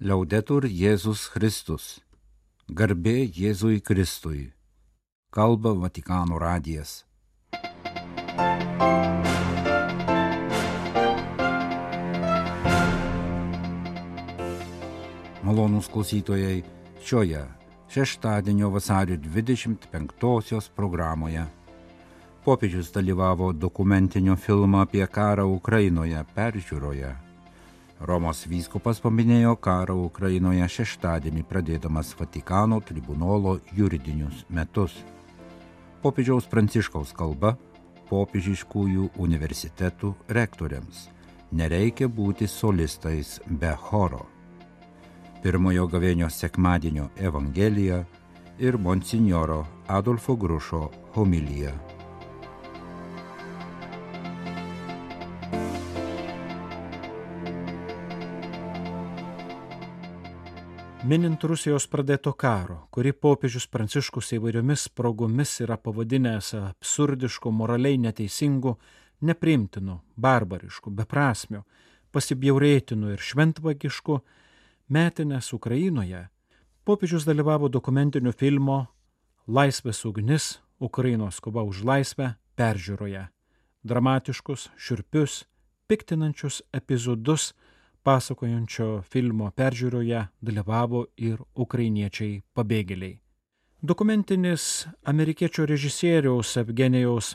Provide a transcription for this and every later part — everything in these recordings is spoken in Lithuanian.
Liaudetur Jėzus Kristus. Garbė Jėzui Kristui. Kalba Vatikano radijas. Malonūs klausytojai, šioje šeštadienio vasario 25-osios programoje popiežius dalyvavo dokumentinio filmo apie karą Ukrainoje peržiūroje. Romos vyskupas paminėjo karą Ukrainoje šeštadienį pradėdamas Vatikano tribunolo juridinius metus. Popiežiaus Pranciškaus kalba popiežiškųjų universitetų rektoriams. Nereikia būti solistais be choro. Pirmojo gavėnios sekmadienio Evangelija ir monsinjoro Adolfo Grušo homilija. Minint Rusijos pradėto karo, kurį popiežius Pranciškus įvairiomis progomis yra pavadinęs absurdišku, moraliai neteisingu, neprimtinu, barbarišku, beprasmiu, pasibjaurėtinu ir šventvagišku, metinės Ukrainoje, popiežius dalyvavo dokumentiniu filmo Laisvės ugnis - Ukrainos kova už laisvę peržiūroje. Dramatiškus, širpius, piktinančius epizodus pasakojančio filmo peržiūroje dalyvavo ir ukrainiečiai pabėgėliai. Dokumentinis amerikiečių režisieriaus Evgenijaus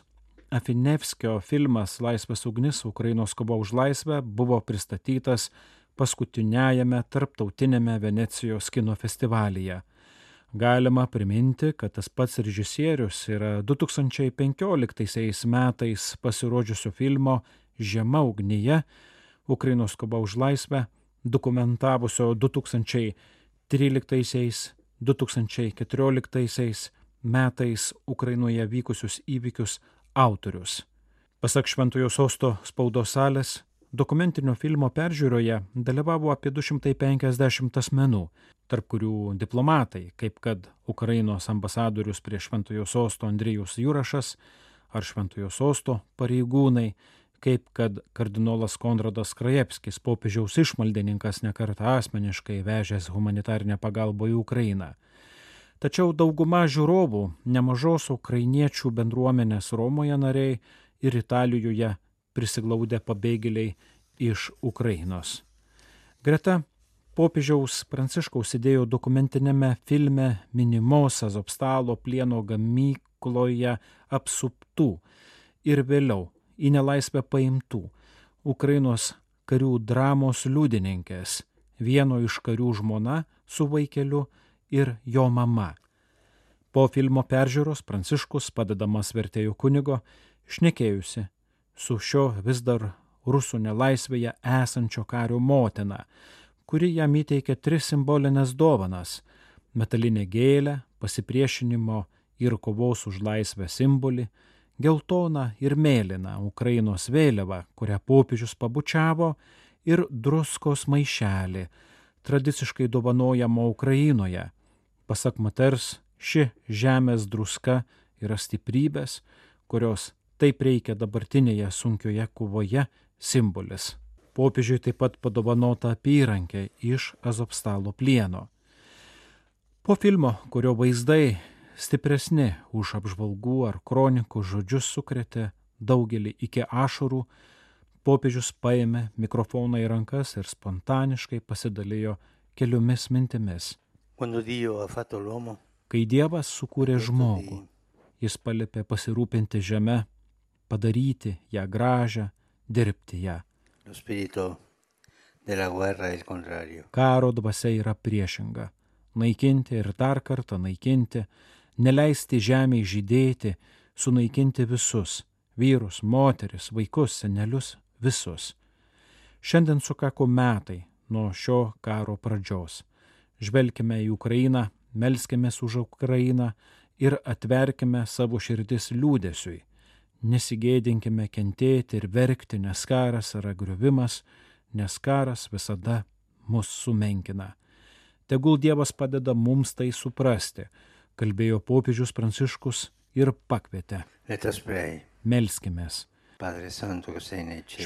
Afinevskio filmas Laisvės ugnis Ukrainos kova už laisvę buvo pristatytas paskutiniajame tarptautinėme Venecijos kino festivalyje. Galima priminti, kad tas pats režisierius yra 2015 metais pasirodžiusio filmo Žema ugnyje Ukrainos kova už laisvę dokumentavusio 2013-2014 metais Ukrainoje vykusius įvykius autorius. Pasak Šventojo Sosto spaudos salės, dokumentinio filmo peržiūroje dalyvavo apie 250 asmenų, tarp kurių diplomatai, kaip kad Ukrainos ambasadorius prie Šventojo Sosto Andrijus Jurašas ar Šventojo Sosto pareigūnai, kaip kad kardinolas Konradas Krajevskis, popiežiaus išmaldininkas nekartą asmeniškai vežęs humanitarinę pagalbą į Ukrainą. Tačiau dauguma žiūrovų, nemažos ukrainiečių bendruomenės Romoje nariai ir Italijoje prisiglaudę pabėgėliai iš Ukrainos. Greta popiežiaus Pranciškaus įdėjo dokumentinėme filme minimos Azopstalo plieno gamykloje apsuptų ir vėliau į nelaisvę paimtų Ukrainos karių dramos liudininkės, vieno iš karių žmona su vaikeliu ir jo mama. Po filmo peržiūros Pranciškus, padedamas vertėjų kunigo, šnekėjusi su šio vis dar rusų nelaisvėje esančio kario motina, kuri jam įteikė tris simbolinės dovanas - metalinę gėlę, pasipriešinimo ir kovos už laisvę simbolį, geltoną ir mėlyną Ukrainos vėliavą, kurią popiežius pabučiavo, ir druskos maišelį, tradiciškai dovanojamo Ukrainoje. Pasak moters, ši žemės druska yra stiprybės, kurios taip reikia dabartinėje sunkioje kovoje simbolis. Popiežiui taip pat padovanota apyrankė iš Azopstalo plieno. Po filmo, kurio vaizdai stipresni už apžvalgų ar kronikų žodžius sukrėtė daugelį iki ašarų, popiežius paėmė mikrofoną į rankas ir spontaniškai pasidalijo keliomis mintimis. Kai Dievas sukūrė žmogų, jis palipė pasirūpinti žemę, padaryti ją gražią, dirbti ją. Karo dvasia yra priešinga - naikinti ir dar kartą naikinti, neleisti žemėje žydėti, sunaikinti visus - vyrus, moteris, vaikus, senelius, visus. Šiandien sukako metai nuo šio karo pradžios. Žvelkime į Ukrainą, melskime už Ukrainą ir atverkime savo širdis liūdėsiui. Nesigėdinkime kentėti ir verkti, nes karas yra griuvimas, nes karas visada mus sumenkina. Tegul Dievas padeda mums tai suprasti kalbėjo popiežius Pranciškus ir pakvietė. Melskimės.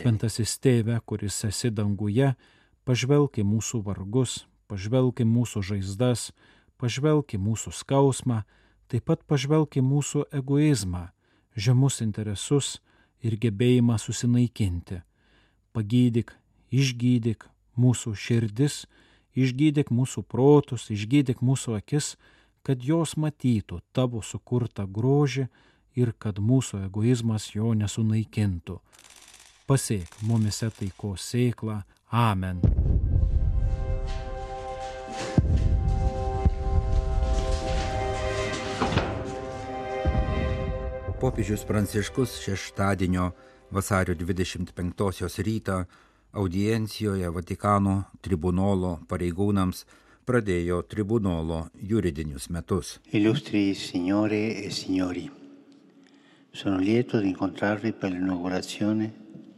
Šventasis tėve, kuris esi danguje, pažvelk į mūsų vargus, pažvelk į mūsų žaizdas, pažvelk į mūsų skausmą, taip pat pažvelk į mūsų egoizmą, žemus interesus ir gebėjimą susinaikinti. Pagydyk, išgydyk mūsų širdis, išgydyk mūsų protus, išgydyk mūsų akis, kad jos matytų tavo sukurtą grožį ir kad mūsų egoizmas jo nesunaikintų. Pasėk mumise taiko sėklą. Amen. Popiežius Pranciškus šeštadienio vasario 25 rytą audiencijoje Vatikano tribunolo pareigūnams pradėjo tribunolo juridinius metus. Illustri signore e signori, sono lieto di incontrarvi per l'inaugurazione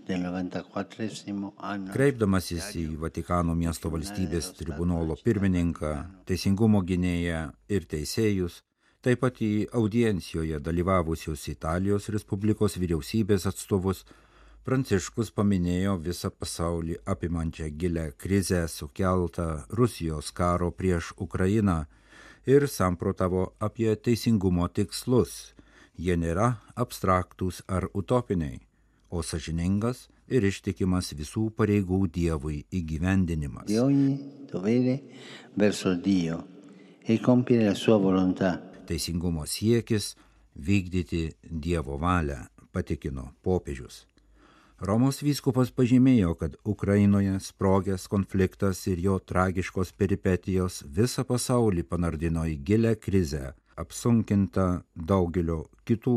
del 94 anno. Kreipdamasis į Vatikano miesto valstybės tribunolo pirmininką, teisingumo gynėją ir teisėjus, taip pat į audiencijoje dalyvavusius Italijos Respublikos vyriausybės atstovus, Pranciškus paminėjo visą pasaulį apimančią gilę krizę sukeltą Rusijos karo prieš Ukrainą ir samprotavo apie teisingumo tikslus. Jie nėra abstraktus ar utopiniai, o sažiningas ir ištikimas visų pareigų Dievui įgyvendinimas. E. Teisingumo siekis vykdyti Dievo valią, patikino popiežius. Romos vyskupas pažymėjo, kad Ukrainoje sprogęs konfliktas ir jo tragiškos peripetijos visą pasaulį panardino į gilę krizę, apsunkintą daugelio kitų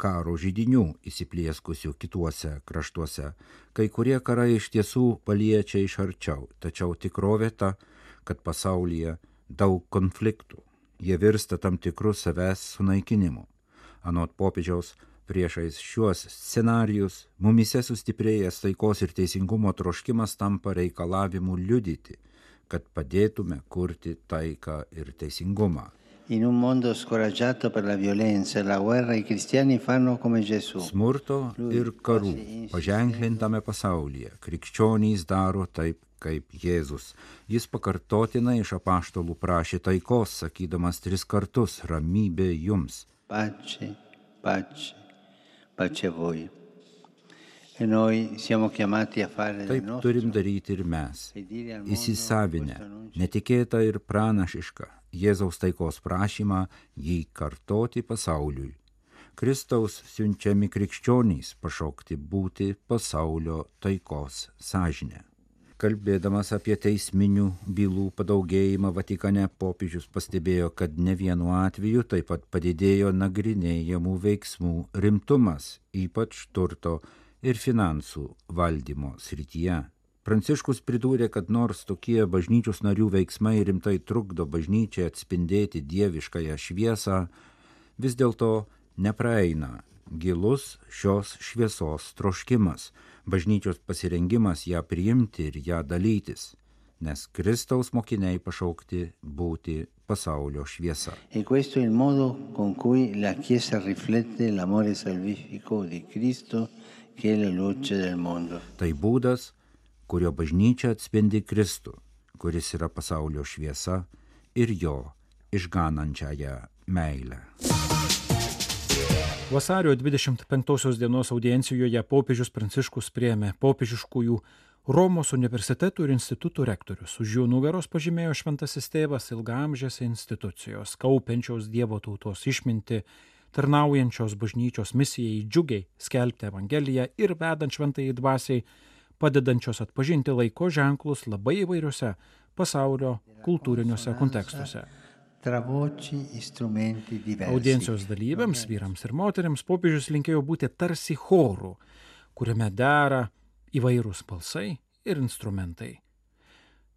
karo žydinių įsiplieskusių kituose kraštuose. Kai kurie karai iš tiesų paliečia iš arčiau, tačiau tikrovė ta, kad pasaulyje daug konfliktų. Jie virsta tam tikrų savęs sunaikinimu. Anot popiežiaus, priešais šiuos scenarius mumise sustiprėjęs taikos ir teisingumo troškimas tampa reikalavimu liudyti, kad padėtume kurti taiką ir teisingumą. In un mondo scoraggiato per la violenza e la guerra, i cristiani fanno come Gesù. Smurto ir karų paženklintame pasaulyje krikščionys daro taip, kaip Jėzus. Jis pakartotinai iš apaštalų prašė taikos, sakydamas tris kartus - ramybė jums. Pace, pace, pace a voi. E noi siamo chiamati a fare del Taip turim daryti ir mes. e Įsisavinę, netikėtą ir pranašišką Jėzaus taikos prašymą jį kartoti pasauliui. Kristaus siunčiami krikščionys pašaukti būti pasaulio taikos sąžinę. Kalbėdamas apie teisminių bylų padaugėjimą Vatikane, popiežius pastebėjo, kad ne vienu atveju taip pat padidėjo nagrinėjamų veiksmų rimtumas, ypač turto ir finansų valdymo srityje. Pranciškus pridūrė, kad nors tokie bažnyčios narių veiksmai rimtai trukdo bažnyčiai atspindėti dieviškąją šviesą, vis dėlto nepraeina gilus šios šviesos troškimas, bažnyčios pasirengimas ją priimti ir ją dalytis, nes Kristaus mokiniai pašaukti būti pasaulio šviesa. E questo è il modo con cui la Chiesa riflette l'amore salvifico di Cristo che è la luce del mondo. Tai būdas, kurio bažnyčia atspindi Kristų, kuris yra pasaulio šviesa ir jo išganančiąją meilę. Vasario 25 dienos audiencijoje popiežius Pranciškus priėmė popiežiškųjų Romos universitetų ir institutų rektorius. Už jų nugaros pažymėjo šventasis tėvas ilgamžės institucijos, kaupiančios Dievo tautos išminti, tarnaujančios bažnyčios misijai džiugiai skelbti Evangeliją ir vedant šventai dvasiai, padedančios atpažinti laiko ženklus labai įvairiuose pasaulio kultūriniuose kontekstuose. Audiencijos dalyviams, vyrams ir moteriams, popiežius linkėjo būti tarsi chorų, kuriame dera įvairūs balsai ir instrumentai.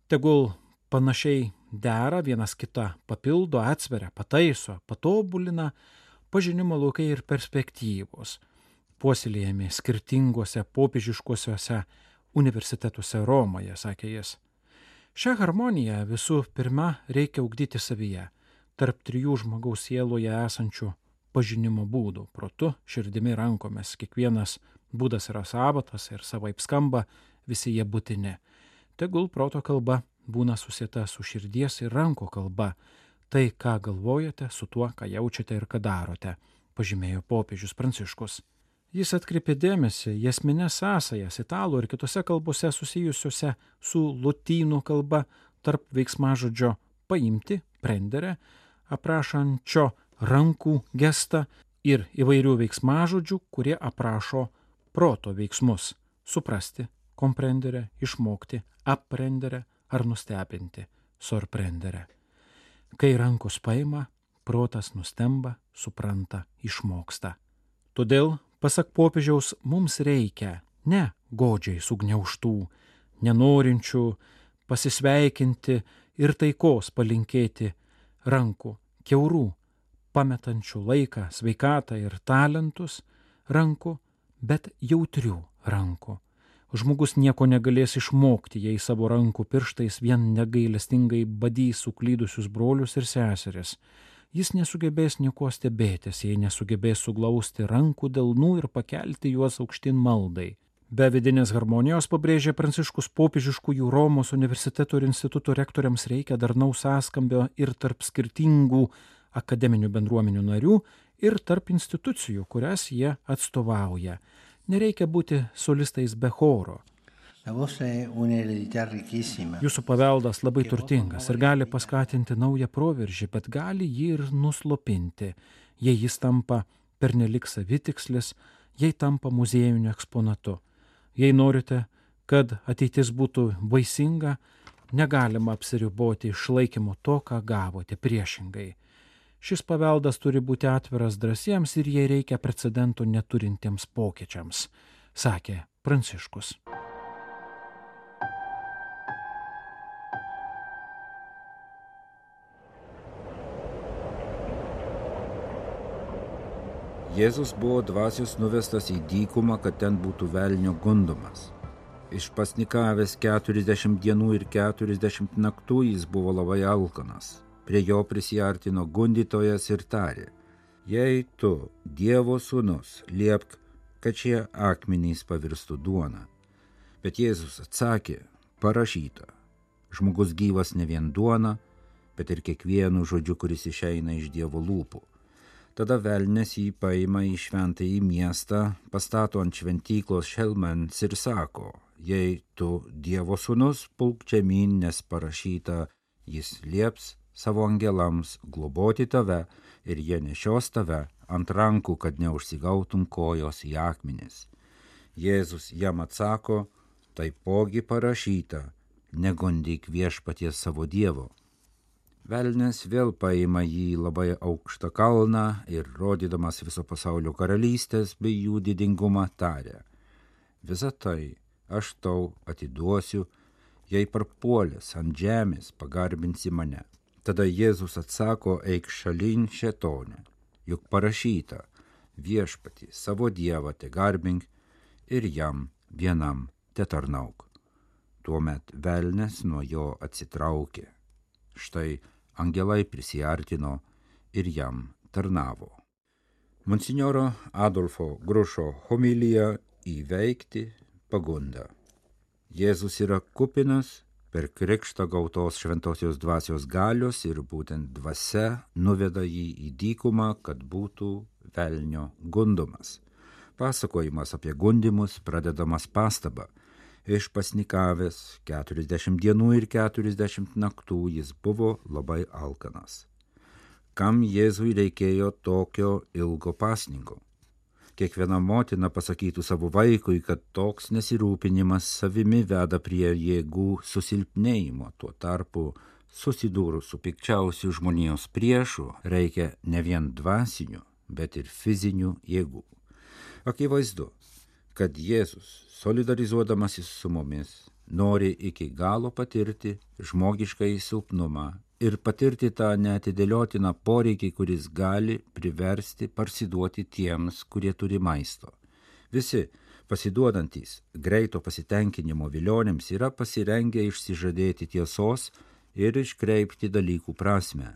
Tegul panašiai dera vienas kitą papildo, atsveria, pataiso, patobulina pažinimo laukai ir perspektyvos, puoselėjami skirtinguose popiežiškuosiuose universitetuose Romoje, sakė jis. Šią harmoniją visų pirma reikia ugdyti savyje, tarp trijų žmogaus sieloje esančių pažinimo būdų - protu, širdimi, rankomis. Kiekvienas būdas yra savatas ir savaip skamba, visi jie būtini. Tegul proto kalba būna susieta su širdies ir rankų kalba. Tai, ką galvojate, su tuo, ką jaučiate ir ką darote, pažymėjo popiežius Pranciškus. Jis atkreipė dėmesį į esminės sąsajas italų ir kitose kalbose susijusiuose su lotynų kalba tarp veiksmažodžio paimti, prenderę, aprašančio rankų gestą ir įvairių veiksmažodžių, kurie aprašo proto veiksmus - suprasti, komprenderę, išmokti, aprenderę ar nustebinti, sorprenderę. Kai rankos paima, protas nustemba, supranta, išmoksta. Todėl, pasak popiežiaus, mums reikia ne godžiai sugniauštų, nenorinčių pasisveikinti ir taikos palinkėti rankų, keurų, pametančių laiką, sveikatą ir talentus rankų, bet jautrių rankų. Žmogus nieko negalės išmokti, jei savo rankų pirštais vien negailestingai badys suklydusius brolius ir seseris. Jis nesugebės nieko stebėtis, jei nesugebės suglausti rankų delnų ir pakelti juos aukštin maldai. Be vidinės harmonijos pabrėžė pranciškus popiežiškųjų Romos universiteto ir instituto rektoriams reikia darnaus sąskambio ir tarp skirtingų akademinių bendruomenių narių ir tarp institucijų, kurias jie atstovauja. Nereikia būti solistais be choro. Jūsų paveldas labai turtingas ir gali paskatinti naują proveržį, bet gali jį ir nuslopinti, jei jis tampa pernelik savitikslis, jei tampa muziejiniu eksponatu. Jei norite, kad ateitis būtų vaisinga, negalima apsiriboti išlaikymu to, ką gavote priešingai. Šis paveldas turi būti atviras drąsiems ir jei reikia precedentų neturintiems pokyčiams, sakė Pranciškus. Jėzus buvo dvasios nuvestas į dykumą, kad ten būtų velnio gundomas. Išpasnikavęs 40 dienų ir 40 naktų jis buvo labai alkanas. Prie jo prisiartino gundytojas ir tarė, jei tu, Dievo sūnus, liepk, kad šie akmenys pavirstų duona. Bet Jėzus atsakė, parašyta, žmogus gyvas ne vien duona, bet ir kiekvienu žodžiu, kuris išeina iš Dievo lūpų. Tada velnės jį paima į šventąjį miestą, pastato ant šventyklos šelmens ir sako, jei tu Dievo sūnus, pulk žemyn, nes parašyta, jis lieps savo angelams globoti tave ir jie nešios tave ant rankų, kad neužsigautum kojos į akmenis. Jėzus jam atsako, taipogi parašyta, negondyk viešpaties savo Dievo Velnes vėl paima jį labai aukštą kalną ir rodydamas viso pasaulio karalystės bei jų didingumą tarė. Visą tai aš tau atiduosiu, jei parpuolės ant žemės pagarbinsi mane. Tada Jėzus atsako, eik šalin šetonė, juk parašyta, viešpati savo Dievą te garbink ir jam vienam te tarnauk. Tuomet velnes nuo jo atsitraukė. Štai angelai prisiartino ir jam tarnavo. Monsignoro Adolfo Grušo homilija įveikti pagundą. Jėzus yra kupinas per krikštą gautos šventosios dvasios galios ir būtent dvasia nuveda jį į dykumą, kad būtų velnio gundomas. Pasakojimas apie gundimus pradedamas pastaba išpasnikavęs 40 dienų ir 40 naktų jis buvo labai alkanas. Kam Jėzui reikėjo tokio ilgo pasninko? Kiekviena motina pasakytų savo vaikui, kad toks nesirūpinimas savimi veda prie jėgų susilpnėjimo, tuo tarpu susidūrus su pikčiausiu žmonijos priešu reikia ne vien dvasinių, bet ir fizinių jėgų. Akivaizdu, kad Jėzus solidarizuodamasis su mumis, nori iki galo patirti žmogiškai silpnumą ir patirti tą neatidėliotiną poreikį, kuris gali priversti parsiduoti tiems, kurie turi maisto. Visi pasiduodantys greito pasitenkinimo vilionėms yra pasirengę išsižadėti tiesos ir iškreipti dalykų prasme.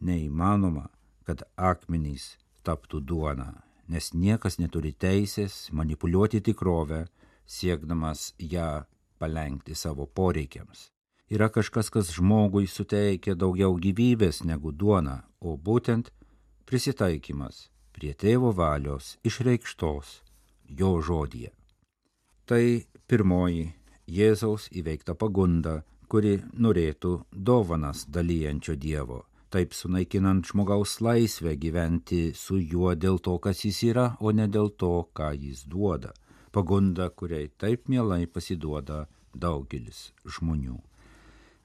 Neįmanoma, kad akmenys taptų duona, nes niekas neturi teisės manipuliuoti tikrovę siekdamas ją palengti savo poreikiams. yra kažkas, kas žmogui suteikia daugiau gyvybės negu duona, o būtent prisitaikymas prie tėvo valios išreikštos jo žodyje. Tai pirmoji Jėzaus įveikta pagunda, kuri norėtų dovanas dalyjančio Dievo, taip sunaikinant žmogaus laisvę gyventi su juo dėl to, kas jis yra, o ne dėl to, ką jis duoda. Pagunda, kuriai taip mielai pasiduoda daugelis žmonių.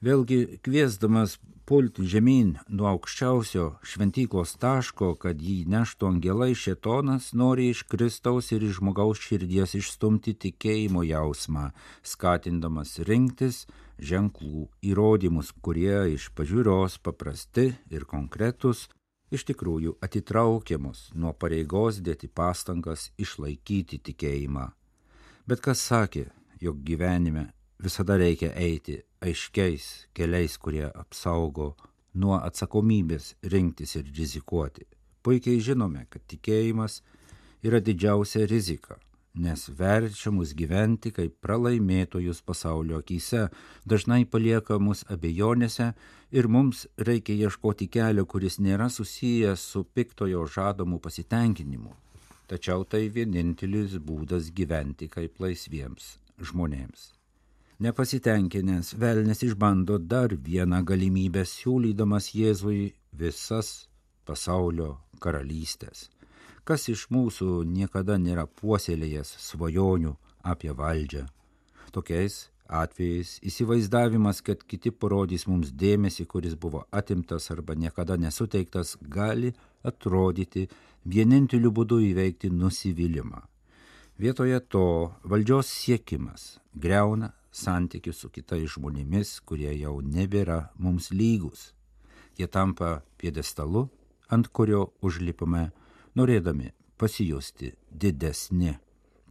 Vėlgi kviesdamas pulti žemyn nuo aukščiausio šventyklos taško, kad jį neštų angelai šetonas, nori iš Kristaus ir iš žmogaus širdies išstumti tikėjimo jausmą, skatindamas rinktis ženklų įrodymus, kurie iš pažiūros paprasti ir konkretus, iš tikrųjų atitraukiamus nuo pareigos dėti pastangas išlaikyti tikėjimą. Bet kas sakė, jog gyvenime visada reikia eiti aiškiais keliais, kurie apsaugo nuo atsakomybės rinktis ir rizikuoti. Puikiai žinome, kad tikėjimas yra didžiausia rizika, nes verčia mus gyventi kaip pralaimėtojus pasaulio akise, dažnai palieka mus abejonėse ir mums reikia ieškoti kelio, kuris nėra susijęs su piktojo žadomu pasitenkinimu. Tačiau tai vienintelis būdas gyventi kaip laisviems žmonėms. Nepasitenkinęs velnės išbando dar vieną galimybę siūlydamas Jėzui visas pasaulio karalystės. Kas iš mūsų niekada nėra puoselėjęs svajonių apie valdžią? Tokiais atvejais įsivaizdavimas, kad kiti parodys mums dėmesį, kuris buvo atimtas arba niekada nesuteiktas, gali atrodyti vieninteliu būdu įveikti nusivylimą. Vietoje to valdžios siekimas greuna santykius su kitais žmonėmis, kurie jau nebėra mums lygus. Jie tampa piedestalu, ant kurio užlipame, norėdami pasijusti didesni.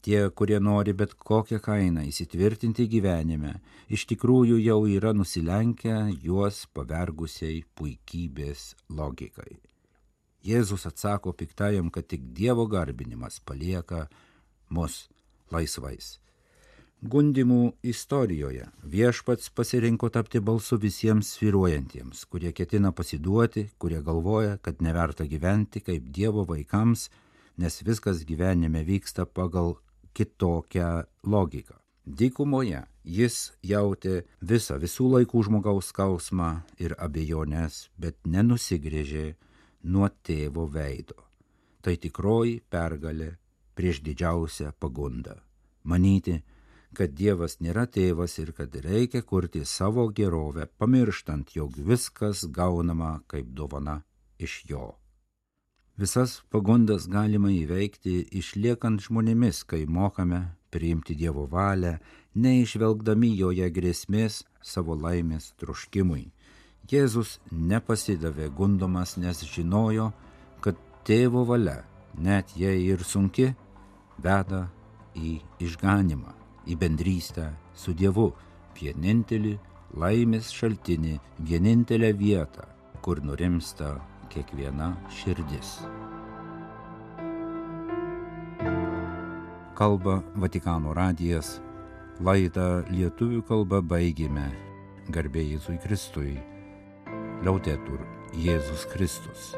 Tie, kurie nori bet kokią kainą įsitvirtinti gyvenime, iš tikrųjų jau yra nusilenkę juos pavergusiai puikybės logikai. Jėzus atsako piktajam, kad tik Dievo garbinimas palieka mus laisvais. Gundimų istorijoje viešpats pasirinko tapti balsu visiems sviruojantiems, kurie ketina pasiduoti, kurie galvoja, kad neverta gyventi kaip Dievo vaikams, nes viskas gyvenime vyksta pagal kitokią logiką. Dykumoje jis jautė visą visų laikų žmogaus skausmą ir abejonės, bet nenusigrėžė nuo tėvo veido. Tai tikroji pergalė prieš didžiausią pagundą - manyti, kad Dievas nėra tėvas ir kad reikia kurti savo gerovę, pamirštant, jog viskas gaunama kaip dovana iš jo. Visas pagundas galima įveikti išliekant žmonėmis, kai mokame priimti Dievo valią, neišvelgdami joje grėsmės savo laimės troškimui. Jėzus nepasidavė gundomas, nes žinojo, kad tėvo valia, net jei ir sunki, veda į išganimą į bendrystę su Dievu, vienintelį laimės šaltinį, vienintelę vietą, kur nurimsta kiekviena širdis. Kalba Vatikano radijas, laidą lietuvių kalbą baigėme. Garbė Jėzui Kristui. Liaudetur Jėzus Kristus.